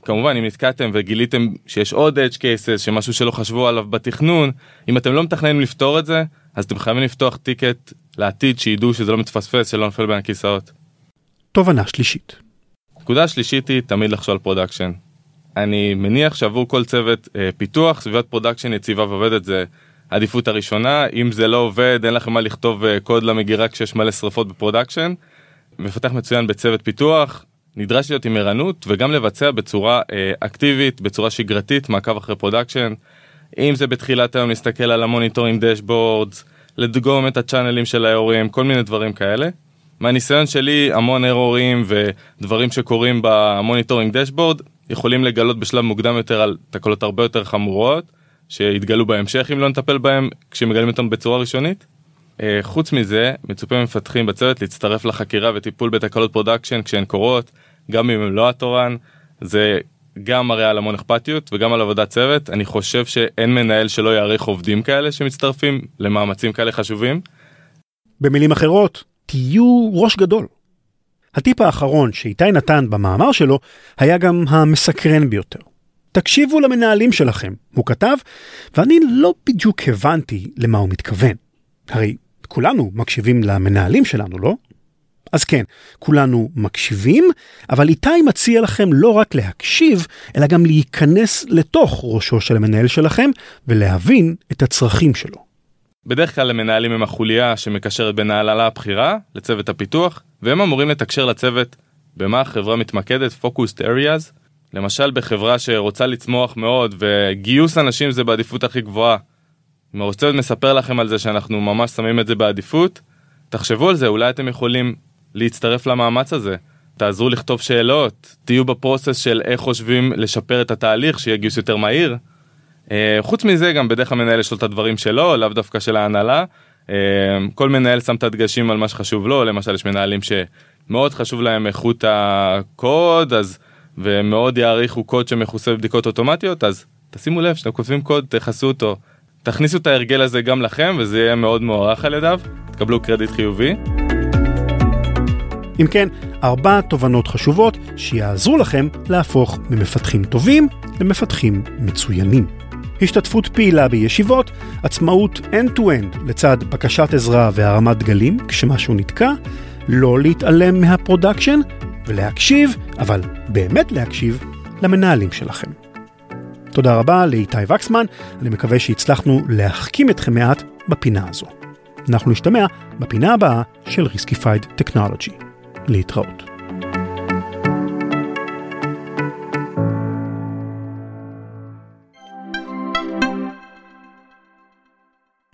כמובן אם נתקעתם וגיליתם שיש עוד edge cases שמשהו שלא חשבו עליו בתכנון אם אתם לא מתכננים לפתור את זה אז אתם חייבים לפתוח ticket לעתיד שידעו שזה לא מתפספס שלא נופל בין הכיסאות. תובנה שלישית. נקודה שלישית היא תמיד לחשוב על production. אני מניח שעבור כל צוות אה, פיתוח סביבת production יציבה ועובדת זה עדיפות הראשונה אם זה לא עובד אין לכם מה לכתוב אה, קוד למגירה כשיש מלא שרפות ב production. מפתח מצוין בצוות פיתוח נדרש להיות עם ערנות וגם לבצע בצורה אה, אקטיבית בצורה שגרתית מעקב אחרי production. אם זה בתחילת היום להסתכל על ה monitoring dashboards לדגום את הצ'אנלים של ההורים כל מיני דברים כאלה. מהניסיון שלי המון ארורים ודברים שקורים ב monitoring dashboard יכולים לגלות בשלב מוקדם יותר על תקלות הרבה יותר חמורות שיתגלו בהמשך אם לא נטפל בהם כשמגלים אותם בצורה ראשונית. אה, חוץ מזה מצופה ממפתחים בצוות להצטרף לחקירה וטיפול בתקלות production כשהן קורות גם אם הם לא התורן זה גם מראה על המון אכפתיות וגם על עבודת צוות אני חושב שאין מנהל שלא יעריך עובדים כאלה שמצטרפים למאמצים כאלה חשובים. במילים אחרות, תהיו ראש גדול. הטיפ האחרון שאיתי נתן במאמר שלו היה גם המסקרן ביותר. תקשיבו למנהלים שלכם, הוא כתב, ואני לא בדיוק הבנתי למה הוא מתכוון. הרי כולנו מקשיבים למנהלים שלנו, לא? אז כן, כולנו מקשיבים, אבל איתי מציע לכם לא רק להקשיב, אלא גם להיכנס לתוך ראשו של המנהל שלכם ולהבין את הצרכים שלו. בדרך כלל המנהלים הם החוליה שמקשרת בין ההנהלה הבכירה לצוות הפיתוח, והם אמורים לתקשר לצוות במה החברה מתמקדת, focused areas. למשל בחברה שרוצה לצמוח מאוד וגיוס אנשים זה בעדיפות הכי גבוהה. אם הרוצה מספר לכם על זה שאנחנו ממש שמים את זה בעדיפות, תחשבו על זה, אולי אתם יכולים להצטרף למאמץ הזה. תעזרו לכתוב שאלות, תהיו בפרוסס של איך חושבים לשפר את התהליך, שיהיה גיוס יותר מהיר. אה, חוץ מזה גם בדרך כלל מנהל יש לו את הדברים שלו, לאו דווקא של ההנהלה. אה, כל מנהל שם את הדגשים על מה שחשוב לו, למשל יש מנהלים שמאוד חשוב להם איכות הקוד, אז ומאוד יעריכו קוד שמכוסה בבדיקות אוטומטיות, אז תשימו לב שאתם כותבים קוד, תכסו אותו. תכניסו את ההרגל הזה גם לכם וזה יהיה מאוד מוערך על ידיו, תקבלו קרדיט חיובי. אם כן, ארבע תובנות חשובות שיעזרו לכם להפוך ממפתחים טובים למפתחים מצוינים. השתתפות פעילה בישיבות, עצמאות end-to-end לצד בקשת עזרה והרמת דגלים כשמשהו נתקע, לא להתעלם מה production ולהקשיב, אבל באמת להקשיב, למנהלים שלכם. תודה רבה לאיתי וקסמן, אני מקווה שהצלחנו להחכים אתכם מעט בפינה הזו. אנחנו נשתמע בפינה הבאה של Riskified Technology. להתראות.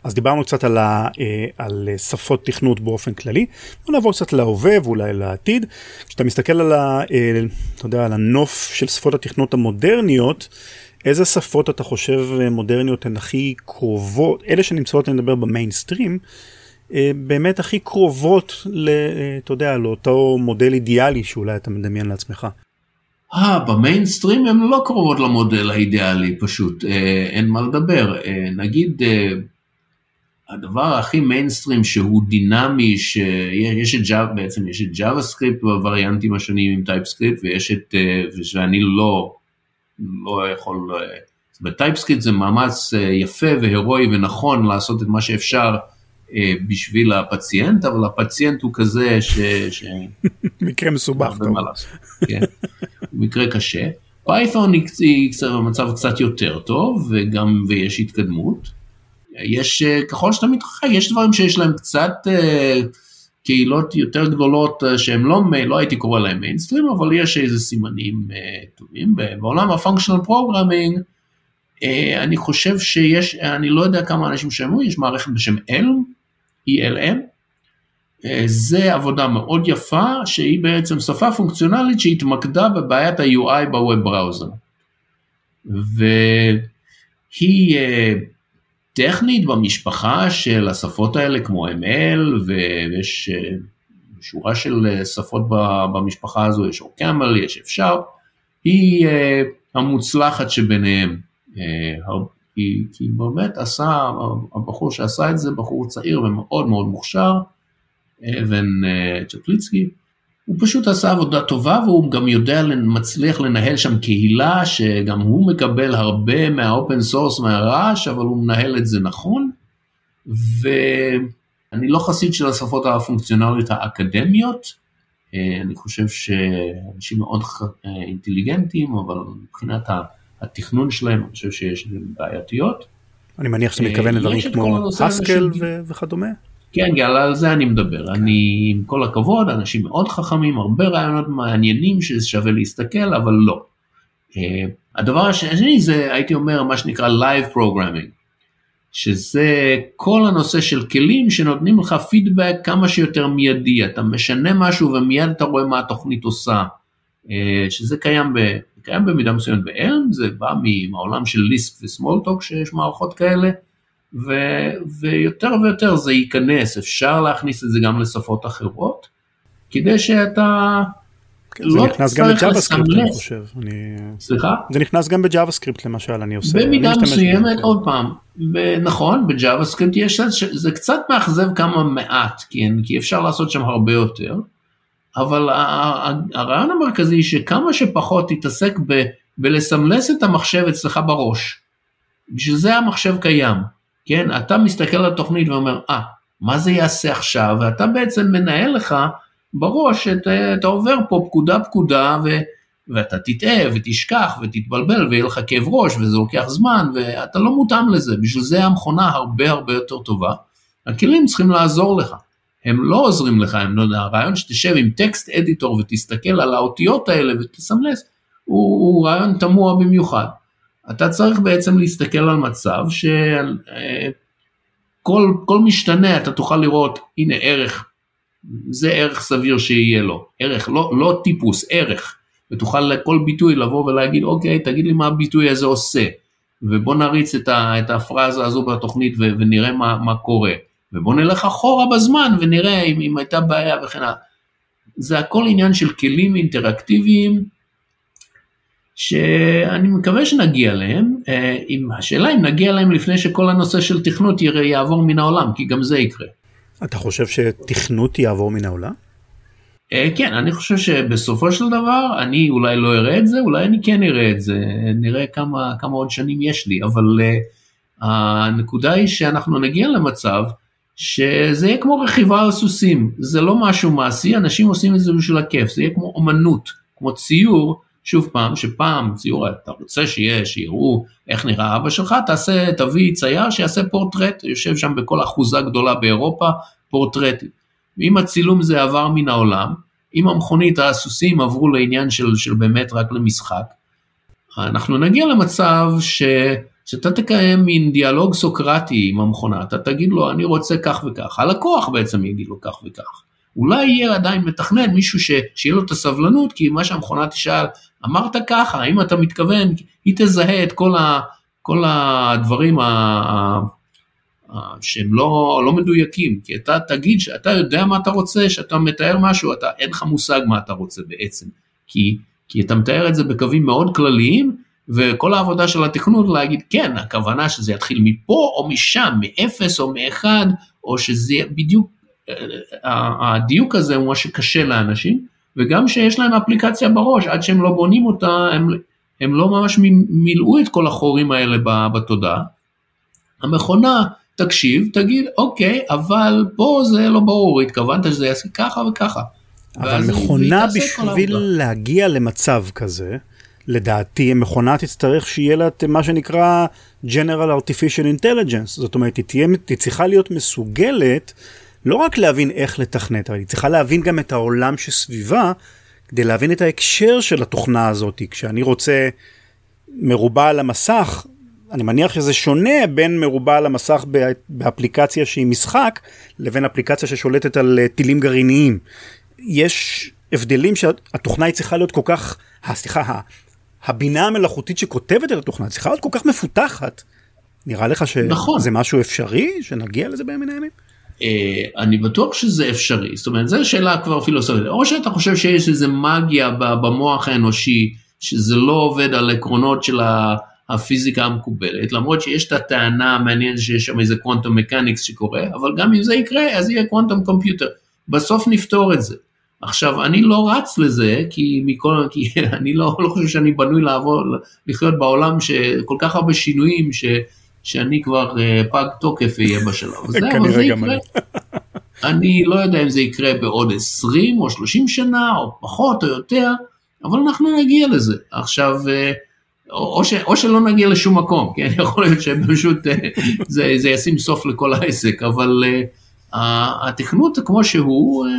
אז דיברנו קצת על, ה, אה, על שפות תכנות באופן כללי, בוא נעבור קצת להווה ואולי לעתיד. כשאתה מסתכל על, ה, אה, אתה יודע, על הנוף של שפות התכנות המודרניות, איזה שפות אתה חושב אה, מודרניות הן הכי קרובות, אלה שנמצאות, אני מדבר במיינסטרים, באמת הכי קרובות, ל, אתה יודע, לאותו מודל אידיאלי שאולי אתה מדמיין לעצמך. אה, במיינסטרים הן לא קרובות למודל האידיאלי פשוט, אין מה לדבר. נגיד הדבר הכי מיינסטרים שהוא דינמי, שיש את Java, בעצם יש את JavaScript בווריאנטים השונים עם TypeScript ויש את, אה, ושאני לא, לא יכול, אה, ב TypeScript זה מאמץ אה, יפה והירואי ונכון לעשות את מה שאפשר בשביל הפציינט, אבל הפציינט הוא כזה ש... ש... מקרה מסובך. כן, מקרה קשה. Python היא במצב קצת יותר טוב וגם, ויש התקדמות. יש, אה, ככל שאתה מתרחק, יש דברים שיש להם קצת אה, קהילות יותר גדולות אה, שהם לא, לא הייתי קורא להם מיינסטרים, אבל יש איזה סימנים טובים. בעולם ה functional programming, אני חושב שיש, אני לא יודע כמה אנשים שמעו, יש מערכת בשם Elm, uh, זה עבודה מאוד יפה, שהיא בעצם שפה פונקציונלית שהתמקדה בבעיית ה-UI בווב בראוזר. והיא טכנית במשפחה של השפות האלה כמו ML ויש אה, שורה של אה, שפות במשפחה הזו, יש אורקאמל, יש אפשר, היא אה, המוצלחת שביניהם. כי, כי באמת עשה, הבחור שעשה את זה בחור צעיר ומאוד מאוד מוכשר, אוון צ'פליצקי, הוא פשוט עשה עבודה טובה והוא גם יודע, מצליח לנהל שם קהילה שגם הוא מקבל הרבה מה open source מהרעש, אבל הוא מנהל את זה נכון. ואני לא חסיד של השפות הפונקציונליות האקדמיות, אה, אני חושב שאנשים מאוד אינטליגנטים, אבל מבחינת התכנון שלהם, אני חושב שיש בעייתיות. אני מניח שאתה מתכוון אה, לדברים כמו הסקל וכדומה? כן, גל, על זה אני מדבר. אני, עם כל הכבוד, אנשים מאוד חכמים, הרבה רעיונות מעניינים ששווה להסתכל, אבל לא. Uh, הדבר השני זה, הייתי אומר, מה שנקרא Live Programming, שזה כל הנושא של כלים שנותנים לך פידבק כמה שיותר מיידי. אתה משנה משהו ומיד אתה רואה מה התוכנית עושה, אה, שזה קיים, ב, קיים במידה מסוימת ב Elm, זה בא מהעולם של Lisp ו Smalltalk, שיש מערכות כאלה. ו, ויותר ויותר זה ייכנס, אפשר להכניס את זה גם לשפות אחרות, כדי שאתה לא סקריפט אני חושב. אני... סליחה? זה נכנס גם ב JavaScript למשל, אני עושה. במידה מסוימת, עוד פעם, נכון, ב JavaScript יש, זה קצת מאכזב כמה מעט, כן, כי אפשר לעשות שם הרבה יותר, אבל הרעיון המרכזי שכמה שפחות תתעסק ב, בלסמלס את המחשב אצלך בראש, בשביל זה המחשב קיים. כן, אתה מסתכל על התוכנית ואומר, אה, ah, מה זה יעשה עכשיו? ואתה בעצם מנהל לך בראש, את, אתה עובר פה פקודה פקודה, ו, ואתה תטעה ותשכח ותתבלבל ויהיה לך כאב ראש וזה לוקח זמן, ואתה לא מותאם לזה, בשביל זה המכונה הרבה הרבה יותר טובה. הכלים צריכים לעזור לך. הם לא עוזרים לך, הם לא יודע, הרעיון שתשב עם טקסט אדיטור ותסתכל על האותיות האלה ותסמלס, הוא, הוא רעיון תמוה במיוחד. אתה צריך בעצם להסתכל על מצב שכל כל משתנה אתה תוכל לראות, הנה ערך, זה ערך סביר שיהיה לו, ערך, לא, לא טיפוס, ערך, ותוכל לכל ביטוי לבוא ולהגיד, אוקיי, תגיד לי מה הביטוי הזה עושה, ובוא נריץ את, ה, את הפרזה הזו בתוכנית ו, ונראה מה, מה קורה, ובוא נלך אחורה בזמן ונראה אם, אם הייתה בעיה וכן הלאה. זה הכל עניין של כלים אינטראקטיביים, שאני מקווה שנגיע אליהם, עם אה, השאלה אם נגיע אליהם לפני שכל הנושא של תכנות יעבור מן העולם, כי גם זה יקרה. אתה חושב שתכנות יעבור מן העולם? אה, כן, אני חושב שבסופו של דבר, אני אולי לא אראה את זה, אולי אני כן אראה את זה, נראה כמה, כמה עוד שנים יש לי, אבל uh, הנקודה היא שאנחנו נגיע למצב שזה יהיה כמו רכיבה על סוסים, זה לא משהו מעשי, אנשים עושים את זה בשביל הכיף, זה יהיה כמו אומנות, כמו ציור, שוב פעם, שפעם ציור, אתה רוצה שיהיה, שיראו איך נראה אבא שלך, תעשה, תביא צייר שיעשה פורטרט, יושב שם בכל אחוזה גדולה באירופה, פורטרט. אם הצילום זה עבר מן העולם, אם המכונית, הסוסים עברו לעניין של, של באמת רק למשחק, אנחנו נגיע למצב ש, שאתה תקיים מין דיאלוג סוקרטי עם המכונה, אתה תגיד לו, אני רוצה כך וכך, הלקוח בעצם יגיד לו כך וכך. אולי יהיה עדיין מתכנן מישהו ש, שיהיה לו את הסבלנות, כי מה שהמכונה תשאל, אמרת ככה, האם אתה מתכוון, היא תזהה את כל, ה, כל הדברים ה, שהם לא, לא מדויקים, כי אתה תגיד שאתה יודע מה אתה רוצה, שאתה מתאר משהו, אתה, אין לך מושג מה אתה רוצה בעצם, כי, כי אתה מתאר את זה בקווים מאוד כלליים, וכל העבודה של התכנות להגיד כן, הכוונה שזה יתחיל מפה או משם, מאפס או מאחד, או שזה בדיוק, הדיוק הזה הוא מה שקשה לאנשים. וגם שיש להם אפליקציה בראש, עד שהם לא בונים אותה, הם, הם לא ממש מילאו את כל החורים האלה בתודעה. המכונה תקשיב, תגיד, אוקיי, אבל פה זה לא ברור, התכוונת שזה יעשה ככה וככה. אבל מכונה בשביל להגיע למצב כזה, לדעתי מכונה תצטרך שיהיה לה את מה שנקרא General Artificial Intelligence, זאת אומרת היא, תהיה, היא צריכה להיות מסוגלת לא רק להבין איך לתכנת, אבל היא צריכה להבין גם את העולם שסביבה, כדי להבין את ההקשר של התוכנה הזאת. כשאני רוצה מרובע על המסך, אני מניח שזה שונה בין מרובע על המסך באפליקציה שהיא משחק, לבין אפליקציה ששולטת על אה, טילים גרעיניים. יש הבדלים שהתוכנה היא צריכה להיות כל כך, סליחה, הבינה המלאכותית שכותבת את התוכנה צריכה להיות כל כך מפותחת. נראה לך שזה נכון. משהו אפשרי, שנגיע לזה בימים הימים? אה, אני בטוח שזה אפשרי, זאת אומרת, זו שאלה כבר פילוסופית, או שאתה חושב שיש איזה מגיה במוח האנושי, שזה לא עובד על עקרונות של הפיזיקה המקובלת, למרות שיש את הטענה המעניינת שיש שם איזה קוונטום מקניקס שקורה, אבל גם אם זה יקרה, אז יהיה קוונטום קומפיוטר. בסוף נפתור את זה. עכשיו, אני לא רץ לזה, כי, מכל, כי אני לא, לא חושב שאני בנוי לעבור, לחיות בעולם שכל כך הרבה שינויים, ש, שאני כבר uh, פג תוקף אהיה בשלב הזה, אבל זה יקרה. אני לא יודע אם זה יקרה בעוד 20 או 30 שנה, או פחות או יותר, אבל אנחנו נגיע לזה. עכשיו, uh, או, ש, או שלא נגיע לשום מקום, כן? יכול להיות שפשוט uh, זה, זה ישים סוף לכל העסק, אבל uh, התכנות כמו שהוא, uh,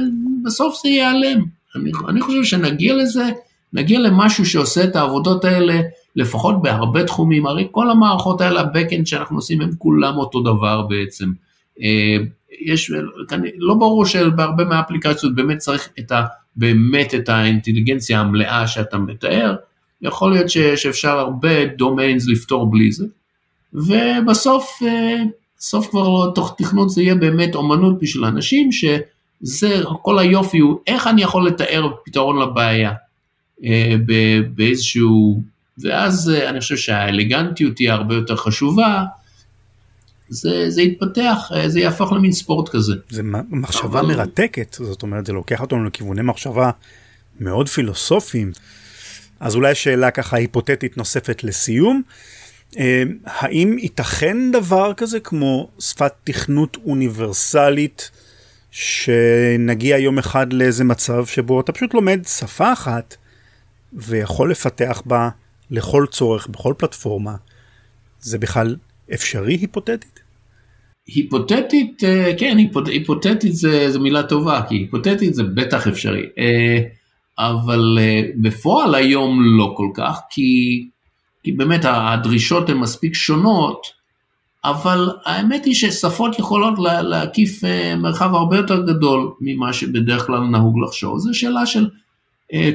בסוף זה ייעלם. אני, אני חושב שנגיע לזה, נגיע למשהו שעושה את העבודות האלה, לפחות בהרבה תחומים, הרי כל המערכות האלה, ה-Backend שאנחנו עושים, הם כולם אותו דבר בעצם. יש, לא ברור שבהרבה מהאפליקציות באמת צריך את ה, באמת את האינטליגנציה המלאה שאתה מתאר, יכול להיות ש, שאפשר הרבה דומיינס לפתור בלי זה, ובסוף, בסוף כבר תוך תכנות זה יהיה באמת אומנות בשביל אנשים, שזה, כל היופי הוא איך אני יכול לתאר פתרון לבעיה באיזשהו, ואז אני חושב שהאלגנטיות תהיה הרבה יותר חשובה, זה, זה יתפתח, זה יהפוך למין ספורט כזה. זה מחשבה אבל... מרתקת, זאת אומרת זה לוקח אותנו לכיווני מחשבה מאוד פילוסופיים. אז אולי שאלה ככה היפותטית נוספת לסיום, אה, האם ייתכן דבר כזה כמו שפת תכנות אוניברסלית שנגיע יום אחד לאיזה מצב שבו אתה פשוט לומד שפה אחת ויכול לפתח בה לכל צורך בכל פלטפורמה, זה בכלל אפשרי היפותטית? היפותטית, אה, כן, היפותטית זה, זה מילה טובה, כי היפותטית זה בטח אפשרי. אה, אבל אה, בפועל היום לא כל כך, כי, כי באמת הדרישות הן מספיק שונות, אבל האמת היא ששפות יכולות לה, להקיף מרחב הרבה יותר גדול ממה שבדרך כלל נהוג לחשוב. זו שאלה של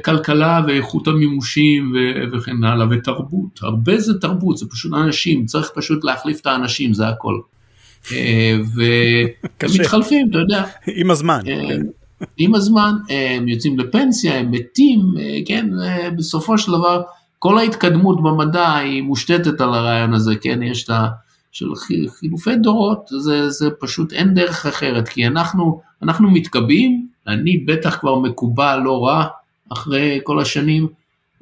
כלכלה ואיכות המימושים וכן הלאה, ותרבות. הרבה זה תרבות, זה פשוט אנשים, צריך פשוט להחליף את האנשים, זה הכל. אה, והם מתחלפים, אתה יודע. עם הזמן. אה, עם הזמן, אה, הם יוצאים לפנסיה, הם מתים, כן, בסופו של דבר, כל ההתקדמות במדע היא מושתתת על הרעיון הזה, כן, יש את ה... של חילופי דורות, זה, זה פשוט אין דרך אחרת, כי אנחנו, אנחנו מתקבעים, אני בטח כבר מקובע לא רע אחרי כל השנים,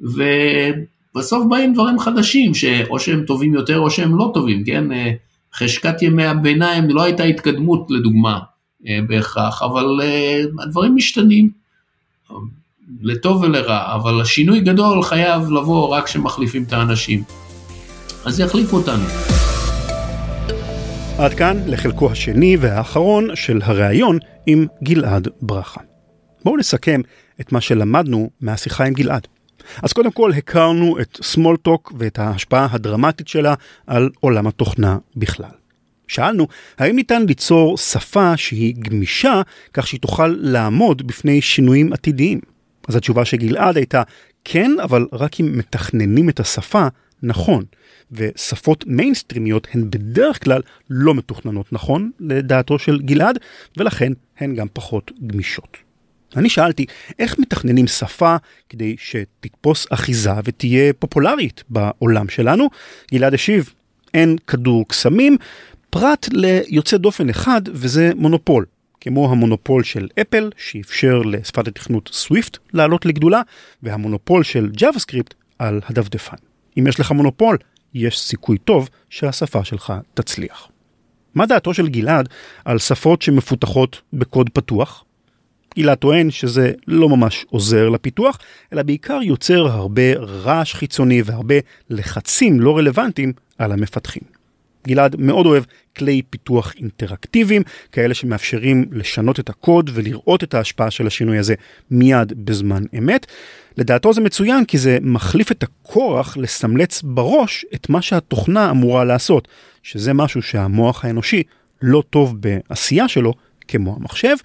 ובסוף באים דברים חדשים, שאו שהם טובים יותר או שהם לא טובים, כן? חשקת ימי הביניים לא הייתה התקדמות לדוגמה אה, בהכרח, אבל אה, הדברים משתנים לטוב ולרע, אבל השינוי גדול חייב לבוא רק כשמחליפים את האנשים. אז יחליפו אותנו. עד כאן לחלקו השני והאחרון של הריאיון עם גלעד ברכה. בואו נסכם את מה שלמדנו מהשיחה עם גלעד. אז קודם כל הכרנו את סמולטוק ואת ההשפעה הדרמטית שלה על עולם התוכנה בכלל. שאלנו, האם ניתן ליצור שפה שהיא גמישה כך שהיא תוכל לעמוד בפני שינויים עתידיים? אז התשובה של גלעד הייתה, כן, אבל רק אם מתכננים את השפה נכון. ושפות מיינסטרימיות הן בדרך כלל לא מתוכננות נכון, לדעתו של גלעד, ולכן הן גם פחות גמישות. אני שאלתי, איך מתכננים שפה כדי שתתפוס אחיזה ותהיה פופולרית בעולם שלנו? גלעד השיב, אין כדור קסמים, פרט ליוצא דופן אחד, וזה מונופול. כמו המונופול של אפל, שאפשר לשפת התכנות Swift לעלות לגדולה, והמונופול של JavaScript על הדפדפן. אם יש לך מונופול, יש סיכוי טוב שהשפה שלך תצליח. מה דעתו של גלעד על שפות שמפותחות בקוד פתוח? הוא טוען שזה לא ממש עוזר לפיתוח, אלא בעיקר יוצר הרבה רעש חיצוני והרבה לחצים לא רלוונטיים על המפתחים. גלעד מאוד אוהב כלי פיתוח אינטראקטיביים, כאלה שמאפשרים לשנות את הקוד ולראות את ההשפעה של השינוי הזה מיד בזמן אמת. לדעתו זה מצוין כי זה מחליף את הכורח לסמלץ בראש את מה שהתוכנה אמורה לעשות, שזה משהו שהמוח האנושי לא טוב בעשייה שלו כמו המחשב,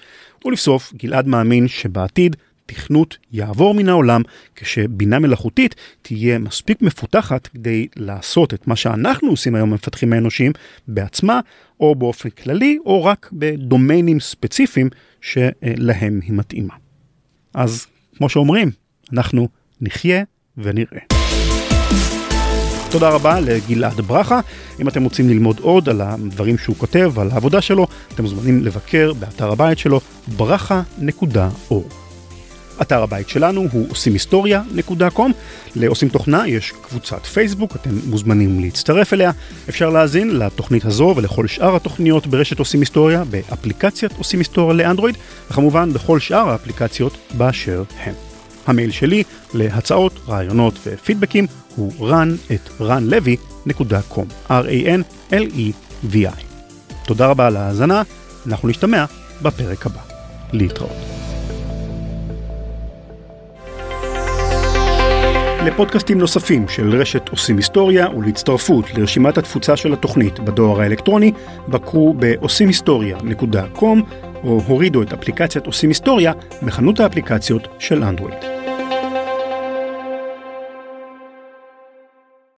ולבסוף, גלעד מאמין שבעתיד תכנות יעבור מן העולם כשבינה מלאכותית תהיה מספיק מפותחת כדי לעשות את מה שאנחנו עושים היום המפתחים האנושיים בעצמה או באופן כללי או רק בדומיינים ספציפיים שלהם היא מתאימה. אז כמו שאומרים, אנחנו נחיה ונראה. תודה רבה לגלעד ברכה. אם אתם רוצים ללמוד עוד על הדברים שהוא כותב, על העבודה שלו, אתם מוזמנים לבקר באתר הבית שלו, ברכה.org. אתר הבית שלנו הוא עושים היסטוריה.com. לעושים תוכנה יש קבוצת פייסבוק, אתם מוזמנים להצטרף אליה. אפשר להאזין לתוכנית הזו ולכל שאר התוכניות ברשת עושים היסטוריה באפליקציית עושים היסטוריה לאנדרואיד, וכמובן בכל שאר האפליקציות באשר הם. המייל שלי להצעות, רעיונות ופידבקים הוא run את ranlevy.com, r-a-n-l-e-v-i. תודה רבה על ההאזנה, אנחנו נשתמע בפרק הבא. להתראות. לפודקאסטים נוספים של רשת עושים היסטוריה ולהצטרפות לרשימת התפוצה של התוכנית בדואר האלקטרוני, בקרו בעושים היסטוריה.com או הורידו את אפליקציית עושים היסטוריה מחנות האפליקציות של אנדרואיד.